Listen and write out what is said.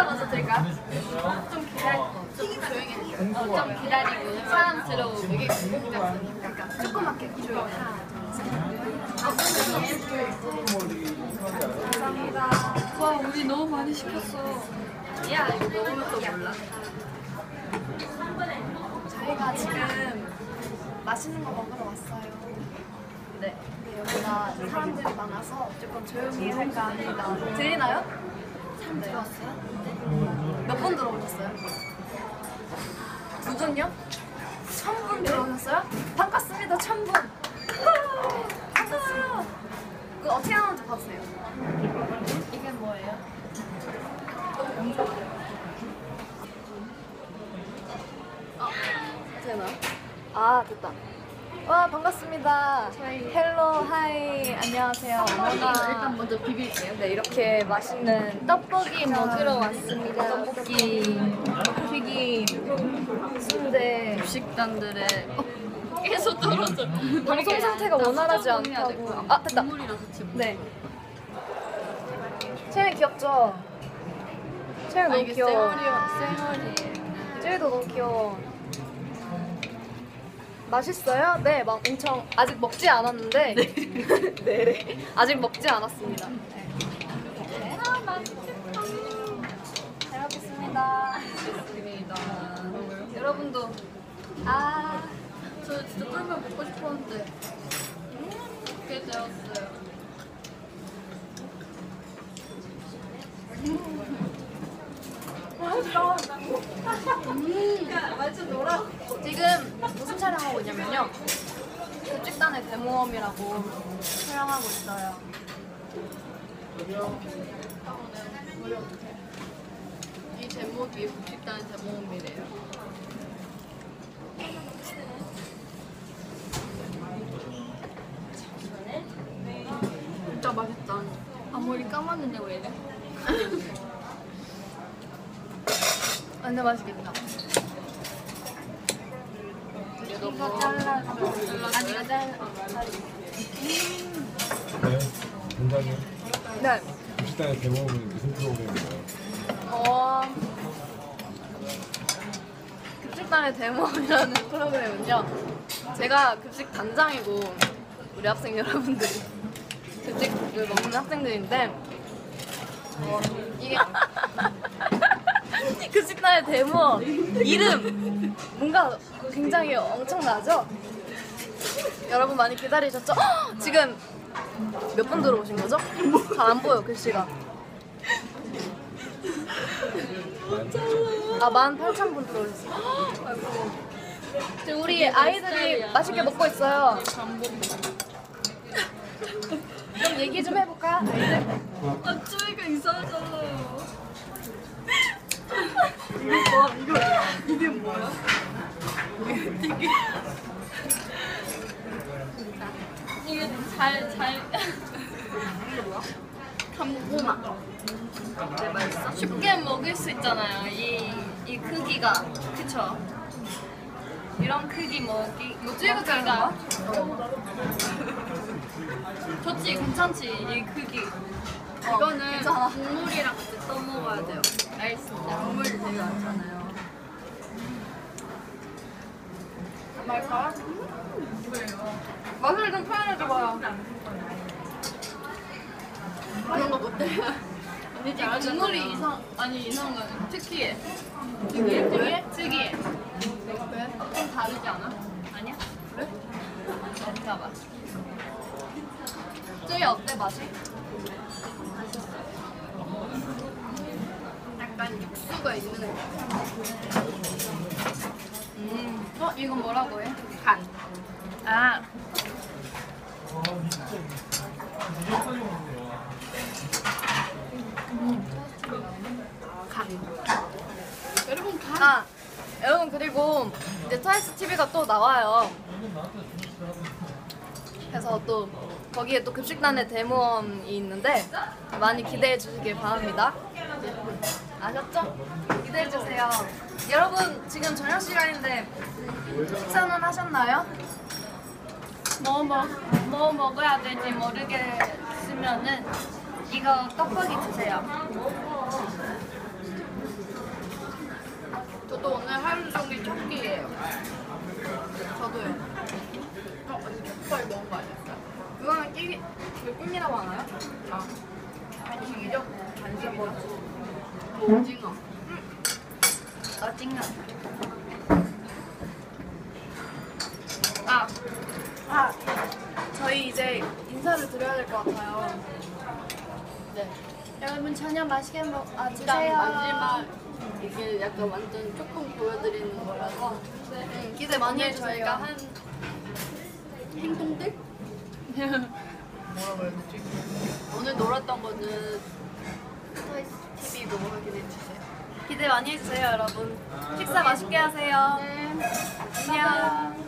혼자 먼저 들까? 좀 기다리고 좀 조용히 기다리고 사람 들어오고 이게 그러니까 조그맣게 감사합니다 와 우리 너무 많이 시켰어 야 이거 먹으면 또 몰라 저희가 지금 맛있는 거 먹으러 왔어요 네. 여기가 사람들이 많아서 조금 조용히 할까 합니다. 들리나요? 사람 들어왔어요? 몇분 들어오셨어요? 두 분요? 천분 들어오셨어요? 반갑습니다, 천 분. 반가워요. 그 어떻게 하는지 봐주세요. 이게 뭐예요? 되나? 아 됐다. 와 반갑습니다. Hello hi 안녕하세요. 일단 먼저 비빌게요. 네 이렇게 맛있는 떡볶이 먹으러 왔습니다. 떡볶이, 튀김, 순대. 식당들의 어, 계속 떨어져. 방송 상태가 원활하지 않다고. 아 됐다. 국물이라서 지금. 네. 채연 귀엽죠? 채연 아 너무 이게 귀여워. 쌩얼이요. 쌩얼이에요. 쟤도 너무 귀여워. 맛있어요? 네, 막 엄청 아직 먹지 않았는데. 네. 아직 먹지 않았습니다. 네. 아 맛있겠다. 잘 먹겠습니다. 여러분도 아 저 진짜 꿀물 먹고 싶었는데 그게 되었어요. 지금 무슨 촬영하고 있냐면요. 교직단의 대모험이라고 촬영하고 있어요. 이 제목이 북식단의 제목이래요. 진짜 맛있다. 앞머리 감았는데 왜 이래? 완전 맛있겠다. 이거 이거 잘라줘. 아니 이거 잘라. 네, 공장님 네. 식당의 대목은 무슨 프로그램인가요? 어. 급식단의 대모험이라는 프로그램은요. 제가 급식 단장이고 우리 학생 여러분들이 급식을 먹는 학생들인데 어, 이게 급식단의 대모 이름 뭔가 굉장히 엄청나죠? 여러분 많이 기다리셨죠? 헉! 지금 몇 분 들어오신 거죠? 잘 안 보여 글씨가. 아, 18,000분 들어오셨어요. 지금 우리 아이들이 맛있게 먹고 있어요. 좀 얘기 좀 해볼까? 아이들? 아, 쪼이가 이상하잖아요. 이게 잘, 잘. 이게 뭐야? 감고마. 네, 맛있어? 쉽게 먹을 수 있잖아요. 이, 이 크기가. 그쵸? 이런 크기 먹기. 찍어 자른 거야? 좋지, 괜찮지, 이 크기. 어, 이거는. 국물이랑 같이 떠먹어야 돼요. 알겠습니다. 국물 되게 많잖아요. 말까? 맛을 좀 표현해줘봐요. 그런 거 못해요. 언니 지금 국물이 이상 아니 이상한 특이해. 특이해? 특이해? 특이해. 왜? 좀 다르지 않아? 아니야? 그래? 먹어봐. 저희 어때 맛이? 약간 육수가 있는 거. 음. 어 이건 뭐라고 해? 간. 아. 간. 여러분 간. 아, 여러분 그리고 이제 트와이스 TV가 또 나와요. 그래서 또 거기에 또 급식단의 대모험이 있는데 많이 기대해 주시길 바랍니다. 아셨죠? 기대해주세요. 여러분 지금 저녁 시간인데 식사는 하셨나요? 뭐, 먹, 뭐 먹어야 될지 모르겠으면은 이거 떡볶이 드세요. 저도 오늘 하루 종일 첫끼예요. 저도요. 어, 이거 족발 먹은 거 아니었어요? 이거는 끼기, 이거 끼니라고 하나요? 아, 간식이죠? 간식이죠? 오징어. 오징어. 아, 아, 저희 이제 인사를 드려야 될 것 같아요. 네. 여러분 저녁 맛있게 먹, 아, 일단 마지막 이게 약간 완전 조금 보여드리는 거라서 응, 기대 많이 해주세요. 저희가 한 행동들? 뭐라고 해야 되지? 오늘 놀았던 거는 TV로 확인해 주세요. 기대 많이 해주세요, 여러분. 식사 맛있게 하세요. 네. 안녕.